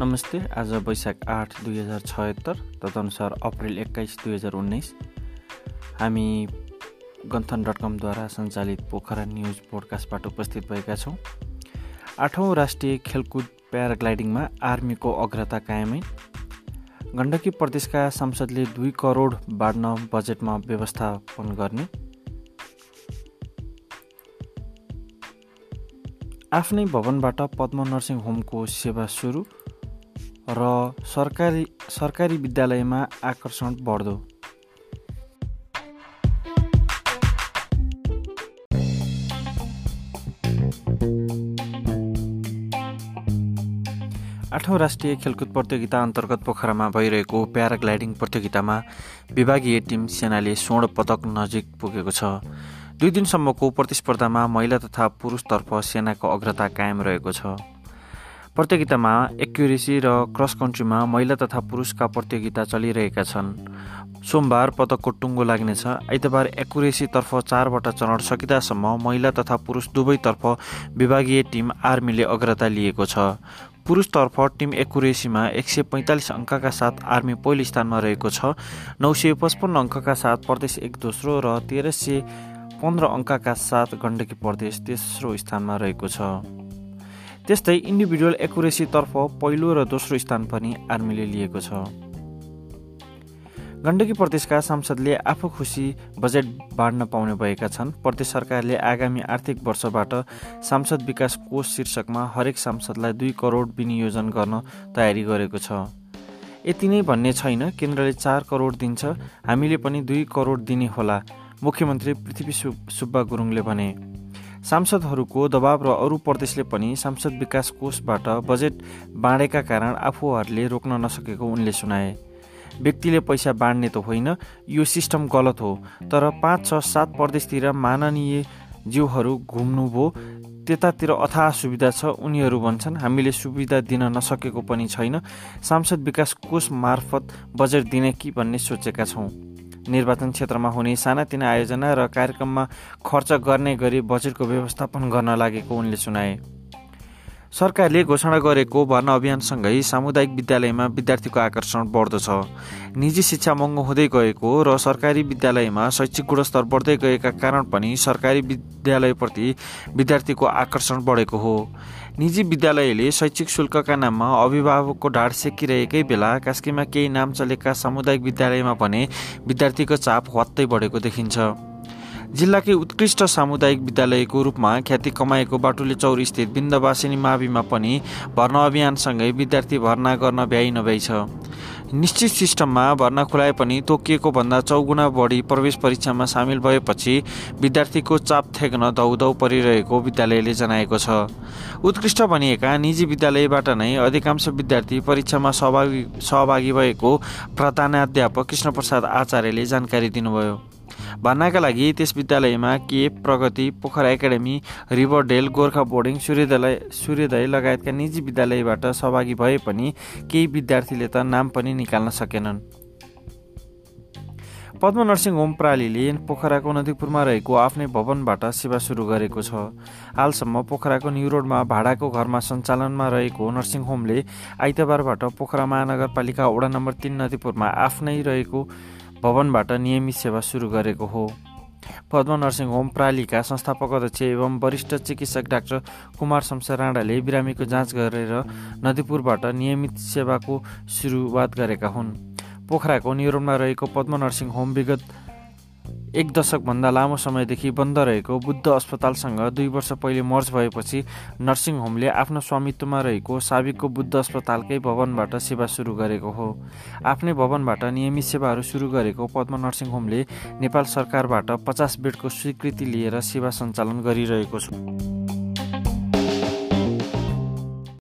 नमस्ते आज वैशाख आठ दुई हजार छयत्तर तदनुसार अप्रेल एक्काइस दुई हजार उन्नाइस। हामी गन्थन डट कमद्वारा सञ्चालित पोखरा न्युज पोडकास्टबाट उपस्थित भएका छौँ। आठौँ राष्ट्रिय खेलकुद प्याराग्लाइडिङमा आर्मीको अग्रता कायमै। गण्डकी प्रदेशका सांसदले दुई करोड बाँड्न बजेटमा व्यवस्थापन गर्ने। आफ्नै भवनबाट पद्म नर्सिङ होमको सेवा सुरु। र सरकारी सरकारी विद्यालयमा आकर्षण बढ्दो। आठौँ राष्ट्रिय खेलकुद प्रतियोगिता अन्तर्गत पोखरामा भइरहेको प्याराग्लाइडिङ प्रतियोगितामा विभागीय टिम सेनाले स्वर्ण पदक नजिक पुगेको छ। दुई दिनसम्मको प्रतिस्पर्धामा महिला तथा पुरुषतर्फ सेनाको अग्रता कायम रहेको छ। प्रतियोगितामा एक्युरेसी र क्रस कन्ट्रीमा महिला तथा पुरुषका प्रतियोगिता चलिरहेका छन्। सोमबार पदकको टुङ्गो लाग्नेछ आइतबार एक्युरेसीतर्फ चारवटा चरण सकिँदासम्म महिला तथा पुरुष दुवैतर्फ विभागीय टिम आर्मीले अग्रता लिएको छ। पुरुषतर्फ टिम एकुरेसीमा एक सय पैँतालिस अङ्कका साथ आर्मी पहिलो स्थानमा रहेको छ। नौ सय पचपन्न अङ्कका साथ प्रदेश एक दोस्रो र तेह्र सय पन्ध्र अङ्कका साथ गण्डकी प्रदेश तेस्रो स्थानमा रहेको छ। त्यस्तै इन्डिभिजुअल एकुरेसीतर्फ पहिलो र दोस्रो स्थान पनि आर्मीले लिएको छ। गण्डकी प्रदेशका सांसदले आफू खुसी बजेट बाँड्न पाउने भएका छन्। प्रदेश सरकारले आगामी आर्थिक वर्षबाट सांसद विकास कोष शीर्षकमा हरेक सांसदलाई दुई करोड विनियोजन गर्न तयारी गरेको छ। यति नै भन्ने छैन केन्द्रले चार करोड दिन्छ हामीले पनि दुई करोड दिने होला मुख्यमन्त्री पृथ्वी सुब्बा गुरुङले भने। सांसदहरूको दबाव र अरू प्रदेशले पनि सांसद विकास कोषबाट बजेट बाँडेका कारण आफूहरूले रोक्न नसकेको उनले सुनाए। व्यक्तिले पैसा बाँड्ने त होइन यो सिस्टम गलत हो तर पाँच छ सात प्रदेशतिर माननीय जीवहरू घुम्नुभयो त्यतातिर अथाह सुविधा छ उनीहरू भन्छन् हामीले सुविधा दिन नसकेको पनि छैन सांसद विकास कोष मार्फत बजेट दिने कि भन्ने सोचेका छौँ। निर्वाचन क्षेत्रमा हुने सानातिना आयोजना र कार्यक्रममा खर्च गर्ने गरी बजेटको व्यवस्थापन गर्न लागेको उनले सुनाए। सरकारले घोषणा गरेको भर्ना अभियानसँगै सामुदायिक विद्यालयमा विद्यार्थीको आकर्षण बढ्दो छ निजी शिक्षा महँगो हुँदै गएको र सरकारी विद्यालयमा शैक्षिक गुणस्तर बढ्दै गएका कारण पनि सरकारी विद्यालयप्रति विद्यार्थीको आकर्षण बढेको हो। निजी विद्यालयले शैक्षिक शुल्कका नाममा अभिभावकको ढाड सेकिरहेकै बेला कास्कीमा केही नाम चलेका सामुदायिक विद्यालयमा भने विद्यार्थीको चाप हत्तै बढेको देखिन्छ। जिल्लाकै उत्कृष्ट सामुदायिक विद्यालयको रूपमा ख्याति कमाएको बाटुले चौर स्थित बिन्दवासिनी माविमा पनि भर्ना अभियानसँगै विद्यार्थी भर्ना गर्न भ्याइ नभ्याइ छ। निश्चित सिस्टममा भर्ना खुलाए पनि तोकिएको भन्दा चौगुणा बढी प्रवेश परीक्षामा सामेल भएपछि विद्यार्थीको चाप थेग्न धौधौ परिरहेको विद्यालयले जनाएको छ। उत्कृष्ट भनिएका निजी विद्यालयबाट नै अधिकांश विद्यार्थी परीक्षामा सहभागी सहभागी भएको प्रधानाध्यापक कृष्णप्रसाद आचार्यले जानकारी दिनुभयो। भर्नाका लागि त्यस विद्यालयमा के Pragati Pokhara academy Riverdale Gorkha boarding Suryodaya Suryodaya लगायतका निजी विद्यालयबाट सहभागी भए पनि केही विद्यार्थीले त नाम पनि निकाल्न सकेनन्। पद्म नर्सिङ होम प्रणालीले पोखराको नदीपुरमा रहेको आफ्नै भवनबाट सेवा सुरु गरेको छ। हालसम्म पोखराको न्यु रोडमा भाडाको घरमा सञ्चालनमा रहेको नर्सिङ होमले आइतबारबाट पोखरा महानगरपालिका वडा नम्बर तिन नदीपुरमा आफ्नै रहेको भवनबाट नियमित सेवा सुरु गरेको हो। पद्म नर्सिङ होम प्रालीका संस्थापक अध्यक्ष एवं वरिष्ठ चिकित्सक डाक्टर कुमार शमशेर राणाले बिरामीको जाँच गरेर नदीपुरबाट नियमित सेवाको सुरुवात गरेका हुन्। पोखराको न्युरोनमा रहेको पद्म नर्सिङ होम विगत एक दशकभन्दा लामो समयदेखि बन्द रहेको बुद्ध अस्पतालसँग दुई वर्ष पहिले मर्ज भएपछि नर्सिङ होमले आफ्नो स्वामित्वमा रहेको साबिकको बुद्ध अस्पतालकै भवनबाट सेवा सुरु गरेको हो। आफ्नै भवनबाट नियमित सेवाहरू सुरु गरेको पद्म नर्सिङ होमले नेपाल सरकारबाट पचास बेडको स्वीकृति लिएर सेवा सञ्चालन गरिरहेको छ।